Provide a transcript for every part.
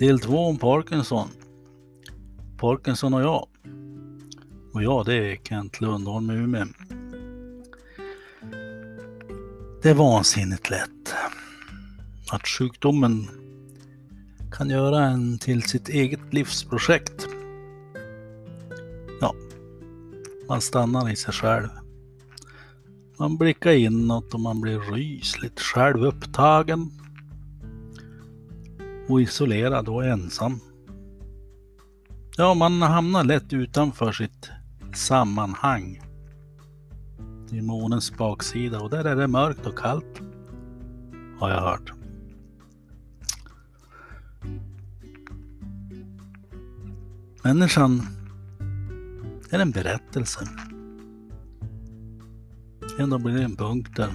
Del 2 om Parkinson. Parkinson och jag. Och jag, det är Kent Lundholm i Umeå. Det är vansinnigt lätt att sjukdomen kan göra en till sitt eget livsprojekt. Ja, man stannar i sig själv. Man blickar inåt och man blir rysligt självupptagen och isolerad och ensam. Ja, man hamnar lätt utanför sitt sammanhang. I månens baksida och där är det mörkt och kallt. Har jag hört. Människan är en berättelse. Ändå blir det en punkt där.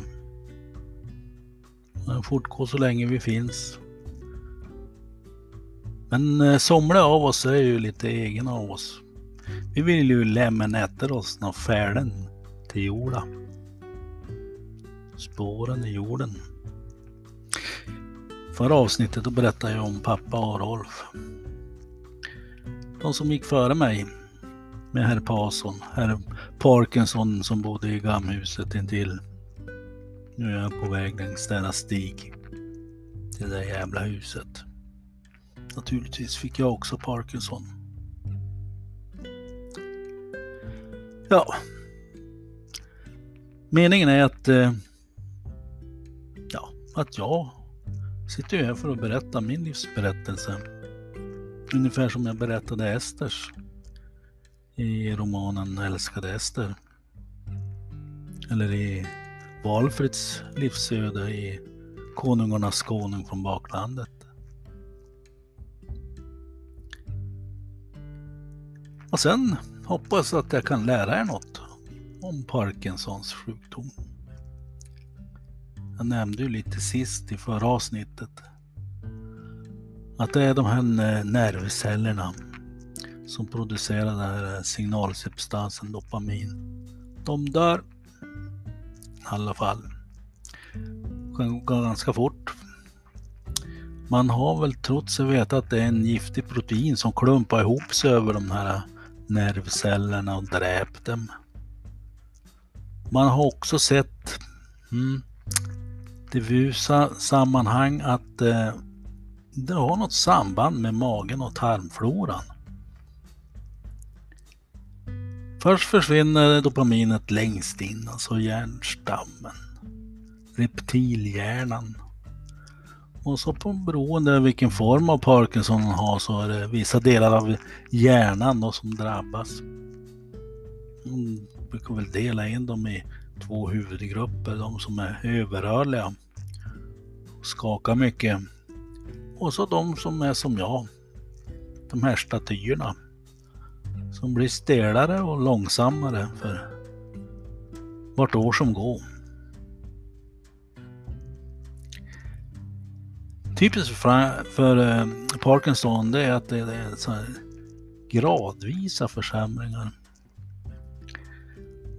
Den fortgår så länge vi finns. Men eh, somliga av oss är ju lite egna av oss. Vi vill ju lämna efter oss några färden till jorda. Spåren i jorden. Förra avsnittet då berättade jag om pappa och Rolf. De som gick före mig med herr Parson, herr Parkinson som bodde i gamhuset intill. Nu är jag på väg längs denna stig till det jävla huset. Naturligtvis fick jag också Parkinson. Ja. Meningen är att, eh, ja, att jag sitter här för att berätta min livsberättelse. Ungefär som jag berättade Esters i romanen Älskade Ester. Eller i Valfrids livsöde i Konungarnas konung från baklandet. Och sen hoppas att jag kan lära er något om Parkinsons sjukdom. Jag nämnde ju lite sist i förra avsnittet att det är de här nervcellerna som producerar den här signalsubstansen dopamin. De dör i alla fall. Det kan gå ganska fort. Man har väl trott sig veta att det är en giftig protein som klumpar ihop sig över de här nervcellerna och dräpt dem. Man har också sett mm, diffusa sammanhang att eh, det har något samband med magen och tarmfloran. Först försvinner dopaminet längst in, alltså hjärnstammen, reptilhjärnan. Och så på beroende vilken form av Parkinson man har så är det vissa delar av hjärnan då som drabbas. Man brukar väl dela in dem i två huvudgrupper. De som är överrörliga, skakar mycket. Och så de som är som jag, de här statyerna. Som blir stelare och långsammare för vart år som går. Typiskt för, för eh, Parkinson det är att det är så gradvisa försämringar.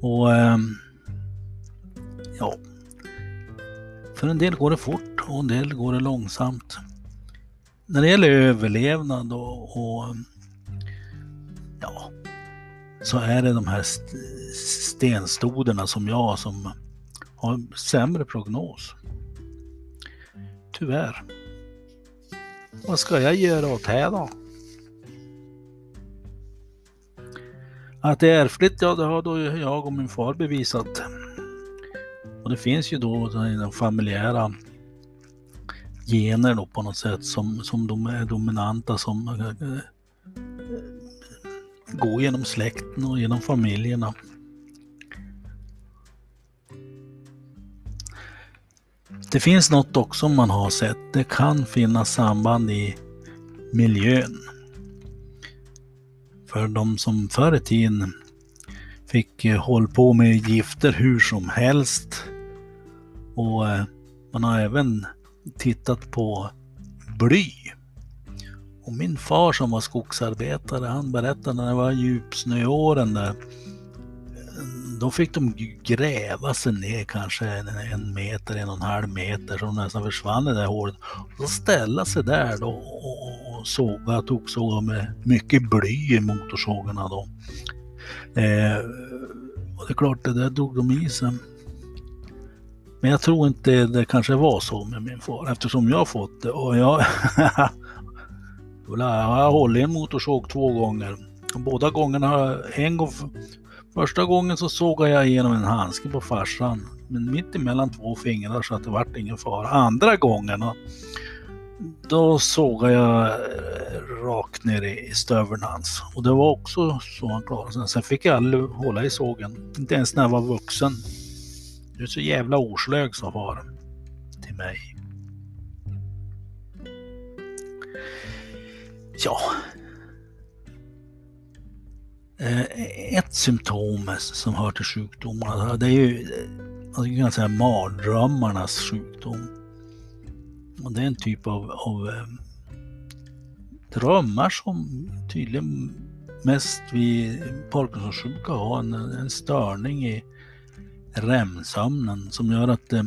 Och eh, ja, för en del går det fort och en del går det långsamt. När det gäller överlevnad och, och ja, så är det de här stenstoderna som jag som har sämre prognos. Tyvärr. Vad ska jag göra åt det då? Att det är ärftligt, ja det har då jag och min far bevisat. Och det finns ju då de familjära gener då på något sätt som, som de är dominanta som eh, går genom släkten och genom familjerna. Det finns något också man har sett. Det kan finnas samband i miljön. För de som förr i tiden fick eh, hålla på med gifter hur som helst. Och eh, man har även tittat på bly. Och min far som var skogsarbetare, han berättade när det var djupsnöåren där då fick de gräva sig ner kanske en, en meter, en och en halv meter så de nästan försvann i det där hålet. Och så ställa sig där då och, och såga, toksåga med mycket bly i motorsågarna då. Eh, och det är klart, det där drog de i sig. Men jag tror inte det kanske var så med min far eftersom jag fått det och jag, jag har hållit en motorsåg två gånger. Båda gångerna, en gång, första gången så såg jag igenom en handske på farsan, men mitt emellan två fingrar så att det vart ingen fara. Andra gången då såg jag eh, rakt ner i stöveln hans och det var också så han klarade sig. Sen fick jag aldrig hålla i sågen, inte ens när jag var vuxen. Du är så jävla oslög, sa far till mig. Ja. Eh, ett symptom som hör till sjukdomarna, alltså, det är ju alltså, man skulle kunna säga mardrömmarnas sjukdom. Och det är en typ av, av eh, drömmar som tydligen mest vi Parkinsonsjuka har en, en störning i REM-sömnen som gör att eh,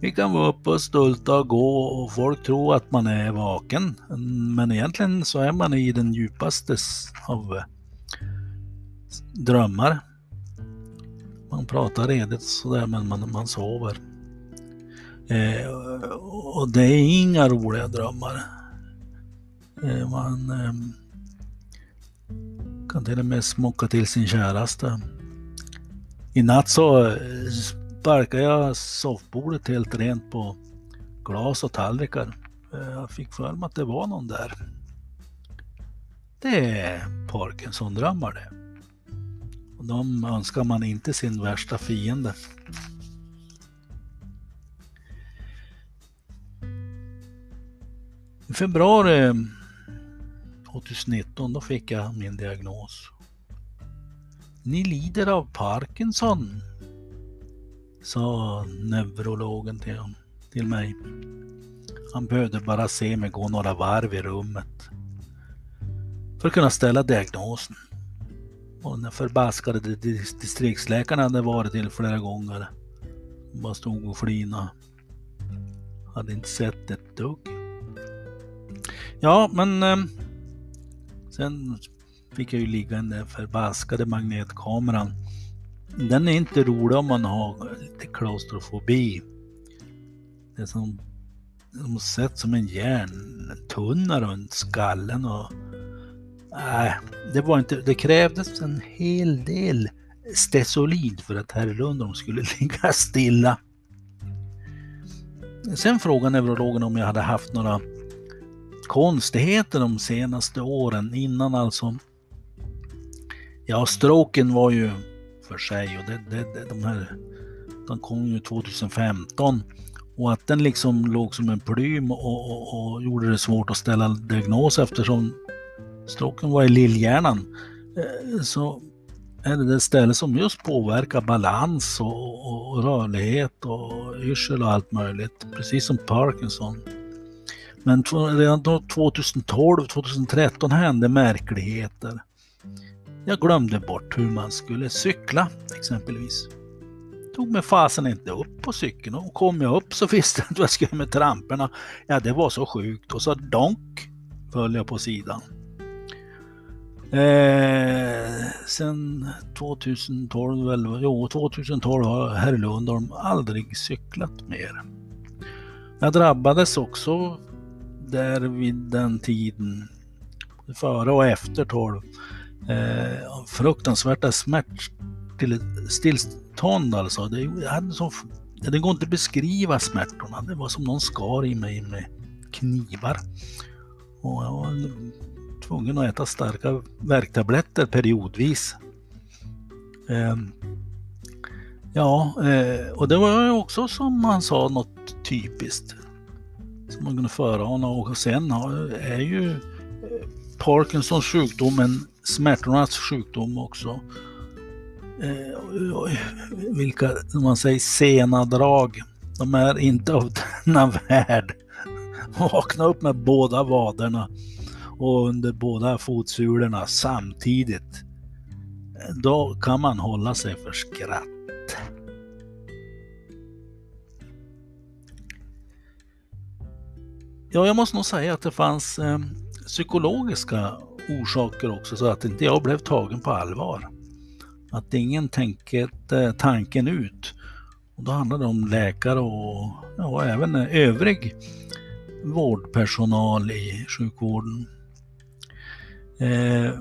vi kan vara uppe och stulta och gå och folk tror att man är vaken. Men egentligen så är man i den djupaste av eh, drömmar. Man pratar redigt sådär men man, man sover. Eh, och det är inga roliga drömmar. Eh, man eh, kan till och med smocka till sin käraste. I natt så eh, sparkade jag soffbordet helt rent på glas och tallrikar. Eh, jag fick för mig att det var någon där. Det är Parkinson-drömmar det. Och de önskar man inte sin värsta fiende. I februari 2019 då fick jag min diagnos. Ni lider av Parkinson, sa neurologen till, till mig. Han behövde bara se mig gå några varv i rummet för att kunna ställa diagnosen. Och den förbaskade distriktsläkaren hade varit till flera gånger. Bara stod och flina. Hade inte sett ett dugg. Ja, men eh, Sen fick jag ju ligga i den där förbaskade magnetkameran. Den är inte rolig om man har lite klaustrofobi. Det är som, som sett som en järntunna runt skallen och Nej, det var inte, det krävdes en hel del stesolid för att herr Lundholm skulle ligga stilla. Sen frågade neurologen om jag hade haft några konstigheter de senaste åren innan alltså. Ja, stroken var ju för sig och det, det, de här, den kom ju 2015 och att den liksom låg som en plym och, och, och gjorde det svårt att ställa diagnos eftersom stroken var i lillhjärnan. Eh, så är det det ställe som just påverkar balans och, och, och rörlighet och yrsel och allt möjligt, precis som Parkinson. Men redan 2012, 2013 hände märkligheter. Jag glömde bort hur man skulle cykla exempelvis. Tog mig fasen inte upp på cykeln och kom jag upp så visste jag inte vad jag skulle med tramporna. Ja, det var så sjukt och så donk föll jag på sidan. Eh, sen 2012, eller, jo 2012 har herr Lundholm aldrig cyklat mer. Jag drabbades också där vid den tiden, före och efter 12, eh, fruktansvärda smärtstillstånd alltså. Det, jag hade så, det går inte att beskriva smärtorna. Det var som någon skar i mig med knivar. Och jag var tvungen att äta starka värktabletter periodvis. Eh, ja, eh, och det var också som man sa något typiskt som man kunde förana och sen är ju eh, Parkinsons sjukdom en smärtornas sjukdom också. Eh, vilka, som man säger, sena drag. De är inte av denna värld. Vakna upp med båda vaderna och under båda fotsulorna samtidigt. då kan man hålla sig för skratt. Ja, jag måste nog säga att det fanns eh, psykologiska orsaker också så att inte jag blev tagen på allvar. Att ingen tänkte eh, tanken ut. Och då handlar det om läkare och ja, även eh, övrig vårdpersonal i sjukvården. Eh,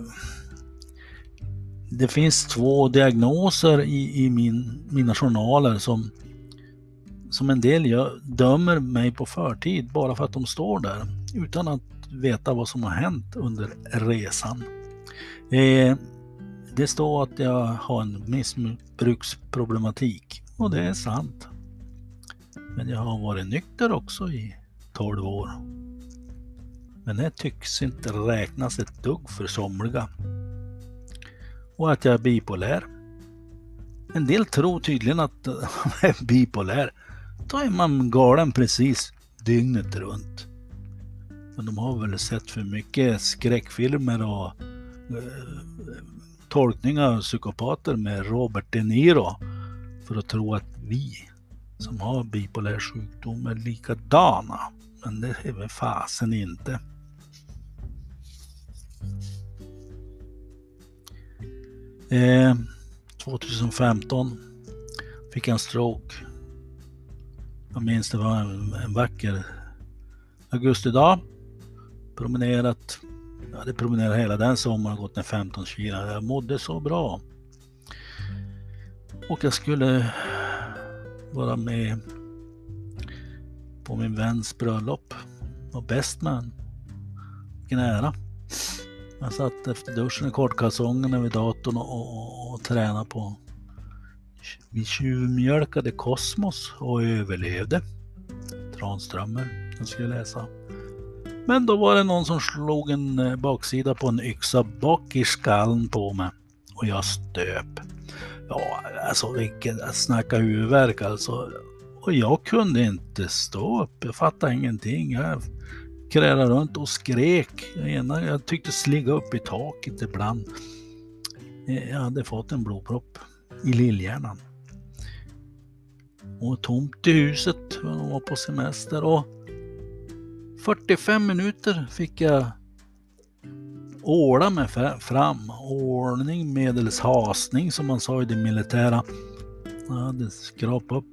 det finns två diagnoser i, i min, mina journaler som, som en del gör, dömer mig på förtid bara för att de står där utan att veta vad som har hänt under resan. Eh, det står att jag har en missbruksproblematik och det är sant. Men jag har varit nykter också i 12 år. Men det tycks inte räknas ett dugg för somliga. Och att jag är bipolär. En del tror tydligen att man är bipolär. Då är man galen precis dygnet runt. Men de har väl sett för mycket skräckfilmer och eh, tolkningar av psykopater med Robert De Niro för att tro att vi som har bipolär sjukdom är likadana. Men det är väl fasen inte. Eh, 2015 fick jag en stroke. Jag minns det var en, en vacker augustidag. Promenerat. Jag hade promenerat hela den sommaren och gått ner 15 kilo. Jag mådde så bra. Och jag skulle vara med på min väns bröllop. Var bäst man. Vilken ära. Jag satt efter duschen i kortkalsongerna vid datorn och, och, och tränade på. Vi tjuvmjölkade Kosmos och överlevde. Tranströmer, den skulle läsa. Men då var det någon som slog en eh, baksida på en yxa bak i skallen på mig och jag stöp. Ja, alltså vilket snacka huvudvärk alltså. Och jag kunde inte stå upp. Jag fattade ingenting. Jag krälade runt och skrek. Jag tycktes ligga upp i taket ibland. Eh, jag hade fått en blodpropp i lillhjärnan. Och tomt i huset. de var på semester. Och 45 minuter fick jag åla mig fram. Ordning medels hasning som man sa i det militära. Jag hade skrapat upp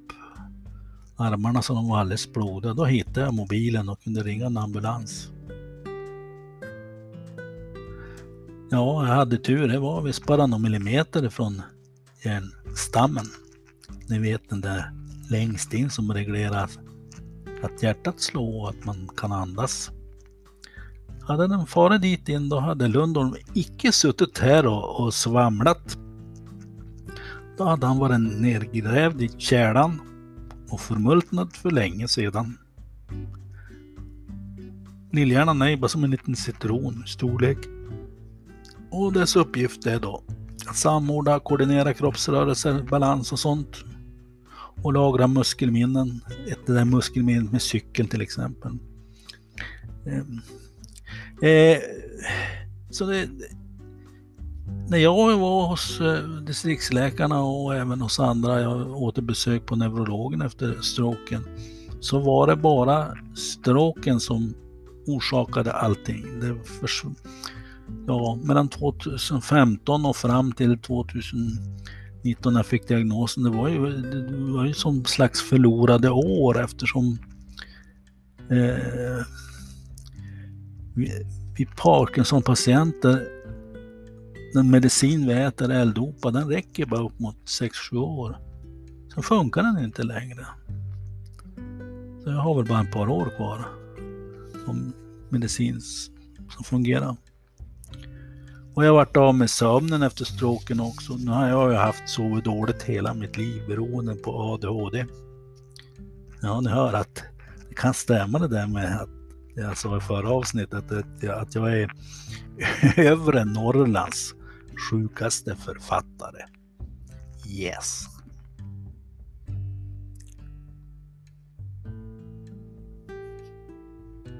armarna så de var alldeles blodiga. Då hittade jag mobilen och kunde ringa en ambulans. Ja, jag hade tur. Det var visst bara några millimeter från järnstammen. Ni vet den där längst in som reglerar att hjärtat slår och att man kan andas. Hade den farit dit in då hade Lundholm icke suttit här och, och svamlat. Då hade han varit nergrävd i kärlan och förmultnad för länge sedan. Lillhjärnan är bara som en liten citron i storlek. Och dess uppgift är då att samordna, koordinera kroppsrörelser, balans och sånt. Och lagra muskelminnen. Ett det där muskelminnet med cykel till exempel. Ehm, eh, så det, när jag var hos eh, distriktsläkarna och även hos andra, jag återbesök på neurologen efter stroken, så var det bara stroken som orsakade allting. Det ja, mellan 2015 och fram till 19 när jag fick diagnosen, det var ju, det var ju som slags förlorade år eftersom eh, vi, vi Parkinson-patienter den medicin vi äter, L-dopa, den räcker bara upp mot 6-7 år. Sen funkar den inte längre. Så jag har väl bara ett par år kvar som medicin som fungerar. Och jag har varit av med sömnen efter stroken också. Nu har jag ju haft sovit dåligt hela mitt liv beroende på ADHD. Ja, ni hör att det kan stämma det där med att jag sa i förra avsnittet att jag är övre Norrlands sjukaste författare. Yes.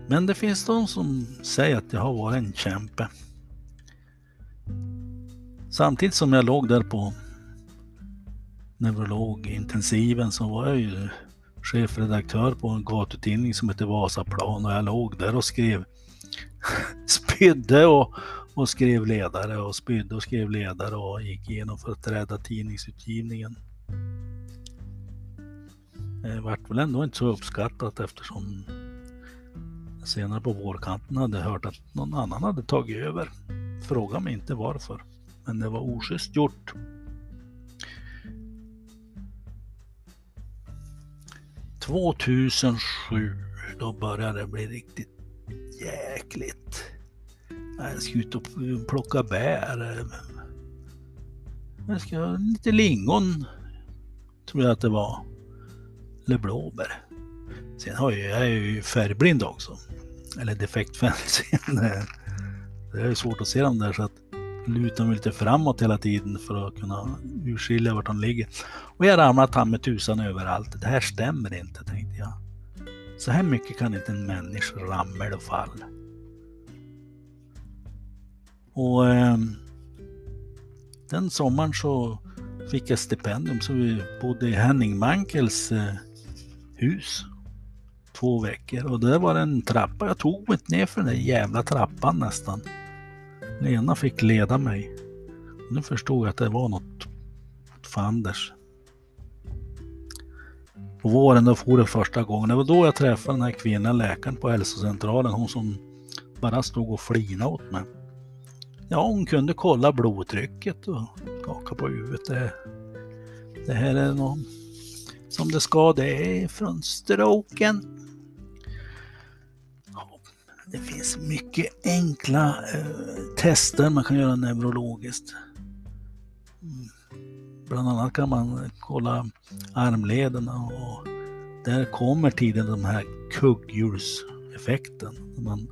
Men det finns de som säger att jag har varit en kämpe. Samtidigt som jag låg där på neurologintensiven så var jag ju chefredaktör på en gatutidning som hette Vasaplan och jag låg där och skrev spydde och, och skrev ledare och spydde och skrev ledare och gick igenom för att rädda tidningsutgivningen. Det vart väl ändå inte så uppskattat eftersom senare på vårkanten hade hört att någon annan hade tagit över. Fråga mig inte varför, men det var oschysst gjort. –2007, då började det bli riktigt jäkligt. Jag ska ut och plocka bär. Jag ska ha lite lingon, tror jag att det var. Eller blåbär. Sen har jag, jag är ju färgblind också. Eller defekt. Det är svårt att se dem där så att lutar mig lite framåt hela tiden för att kunna urskilja vart de ligger. Och jag ramlar ta med tusan överallt. Det här stämmer inte tänkte jag. Så här mycket kan inte en människa ramla och falla. Och eh, den sommaren så fick jag stipendium så vi bodde i Henning Mankels eh, hus två veckor och där var det en trappa. Jag tog mig inte ner för den där jävla trappan nästan. Lena fick leda mig. Nu förstod jag att det var något för Anders. På våren då for det första gången. Det var då jag träffade den här kvinnan, läkaren på hälsocentralen. Hon som bara stod och flinade åt mig. Ja, hon kunde kolla blodtrycket och skaka på huvudet. Det, det här är något som det ska. Det är från stroken. Det finns mycket enkla eh, tester man kan göra neurologiskt. Mm. Bland annat kan man kolla armlederna och där kommer tiden den här kugghjulseffekten. Man,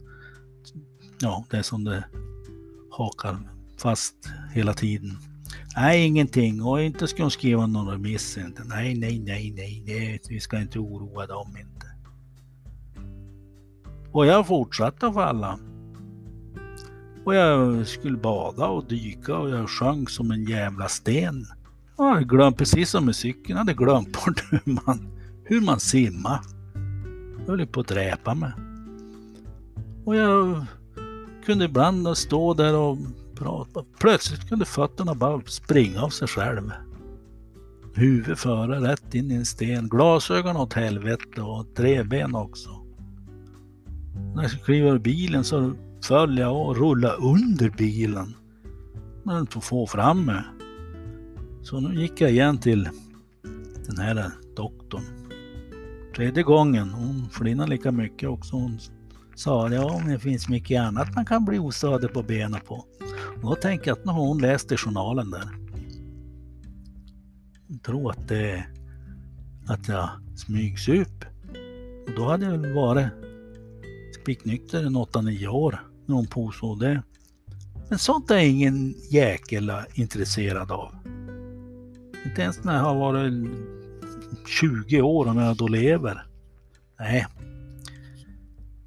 ja, det är som det hakar fast hela tiden. Nej, ingenting och inte ska hon skriva någon remiss. Inte. Nej, nej, nej, nej, nej, vi ska inte oroa dem inte. Och jag fortsatte att falla. Och jag skulle bada och dyka och jag sjönk som en jävla sten. Jag hade glömt, precis som med cykeln, jag hade glömt bort hur man, hur man simmar. Jag höll på att dräpa mig. Och jag kunde ibland stå där och prata. Plötsligt kunde fötterna bara springa av sig själv. Huvudet före, rätt in i en sten. Glasögon åt helvete och drevben också. När jag skulle kliva ur bilen så föll jag och rullade under bilen. Men inte få fram mig. Så nu gick jag igen till den här doktorn. Tredje gången. Hon flinade lika mycket också. Hon sa ja, men det finns mycket annat man kan bli ostadig på benen på. Och då tänker jag att nu har hon läst i journalen där. Jag tror att det att jag smygsup. Och då hade jag varit spiknykter i 8-9 år när hon påstod det. Men sånt är ingen jäkel intresserad av. Inte ens när jag har varit 20 år och när jag då lever. Nej.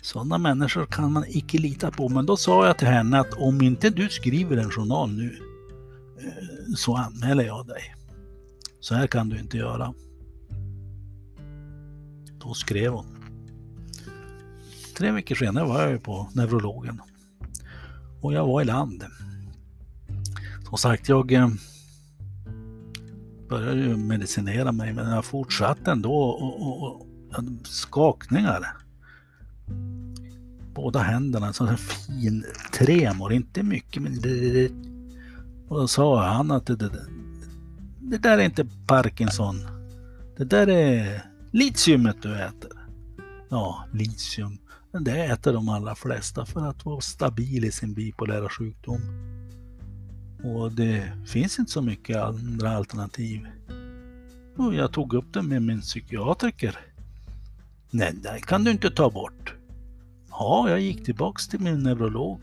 Sådana människor kan man icke lita på. Men då sa jag till henne att om inte du skriver en journal nu eh, så anmäler jag dig. Så här kan du inte göra. Då skrev hon. Tre veckor senare var jag på neurologen. Och jag var i land. Som sagt, jag eh, började ju medicinera mig men jag fortsatte ändå och, och, och skakningar. Båda händerna, så en fin tremor, inte mycket men och då sa han att det, det, det där är inte Parkinson. Det där är litiumet du äter. Ja, litium. Men det äter de allra flesta för att vara stabil i sin bipolära sjukdom. Och det finns inte så mycket andra alternativ. Och jag tog upp det med min psykiatriker. Nej, det kan du inte ta bort. Ja, jag gick tillbaks till min neurolog.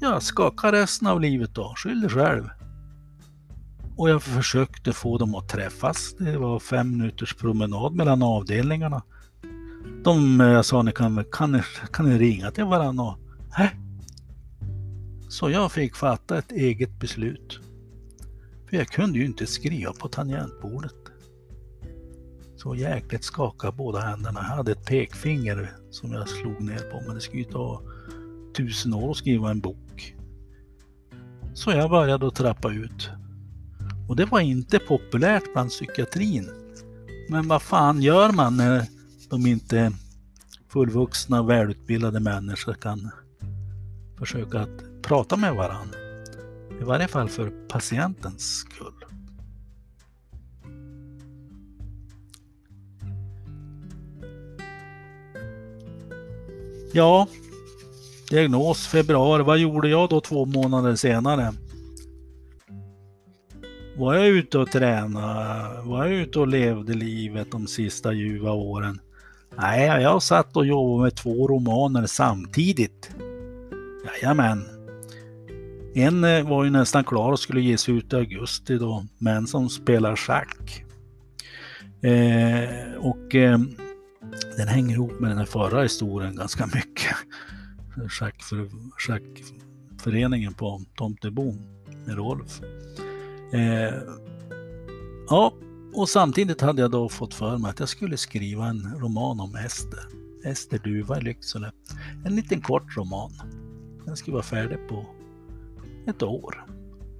Jag skakade resten av livet då, skyll dig själv. Och jag försökte få dem att träffas. Det var fem minuters promenad mellan avdelningarna. De, eh, jag sa, ni kan, kan, kan ni ringa till varandra? Och, så jag fick fatta ett eget beslut. För jag kunde ju inte skriva på tangentbordet. Så jäkligt skakade båda händerna. Jag hade ett pekfinger som jag slog ner på men det skulle ju ta tusen år att skriva en bok. Så jag började att trappa ut. Och det var inte populärt bland psykiatrin. Men vad fan gör man när de inte fullvuxna välutbildade människor kan försöka att prata med varandra? I varje fall för patientens skull. Ja, diagnos februari. Vad gjorde jag då två månader senare? Var jag ute och tränade? Var jag ute och levde livet de sista ljuva åren? Nej, jag satt och jobbade med två romaner samtidigt. Jajamän. En eh, var ju nästan klar och skulle ges ut i augusti då, Män som spelar schack. Eh, och eh, den hänger ihop med den här förra historien ganska mycket. Schackför, schackföreningen på Tomtebo med Rolf. Eh, ja, och samtidigt hade jag då fått för mig att jag skulle skriva en roman om Ester. Ester Duva i Lycksele. En liten kort roman. Den skulle vara färdig på ett år.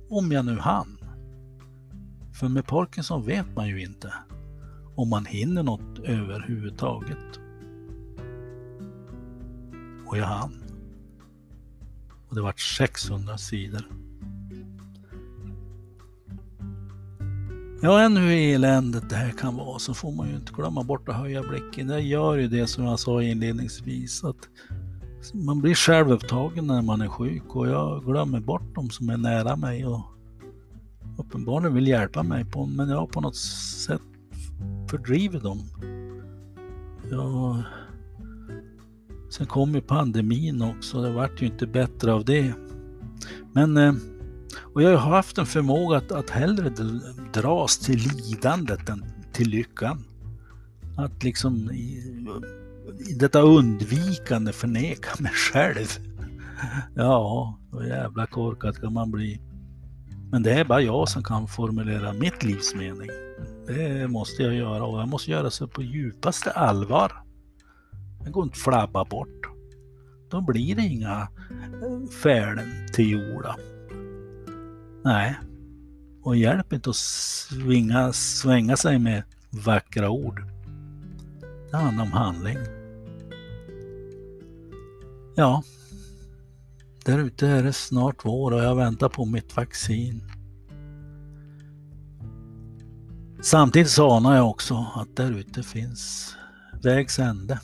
Om jag nu hann. För med Parkinson vet man ju inte om man hinner något överhuvudtaget. Och jag hann. Och det vart 600 sidor. Ja, än hur eländigt det här kan vara så får man ju inte glömma bort att höja blicken. Det gör ju det som jag sa inledningsvis att man blir självupptagen när man är sjuk och jag glömmer bort de som är nära mig och uppenbarligen vill hjälpa mig på, men jag har på något sätt fördrivit dem. Jag... sen kom ju pandemin också, det vart ju inte bättre av det. Men eh, och jag har haft en förmåga att, att hellre dras till lidandet än till lyckan. Att liksom i, i detta undvikande förneka mig själv. Ja, vad jävla korkad kan man bli. Men det är bara jag som kan formulera mitt livs mening. Det måste jag göra och jag måste göra så på djupaste allvar. Det går inte att flabba bort. Då blir det inga eh, färden till jorda. Nej. Och hjälp inte att svinga, svänga sig med vackra ord. Det handlar om handling. Ja, där ute är det snart vår och jag väntar på mitt vaccin. Samtidigt så anar jag också att där ute finns vägs ände.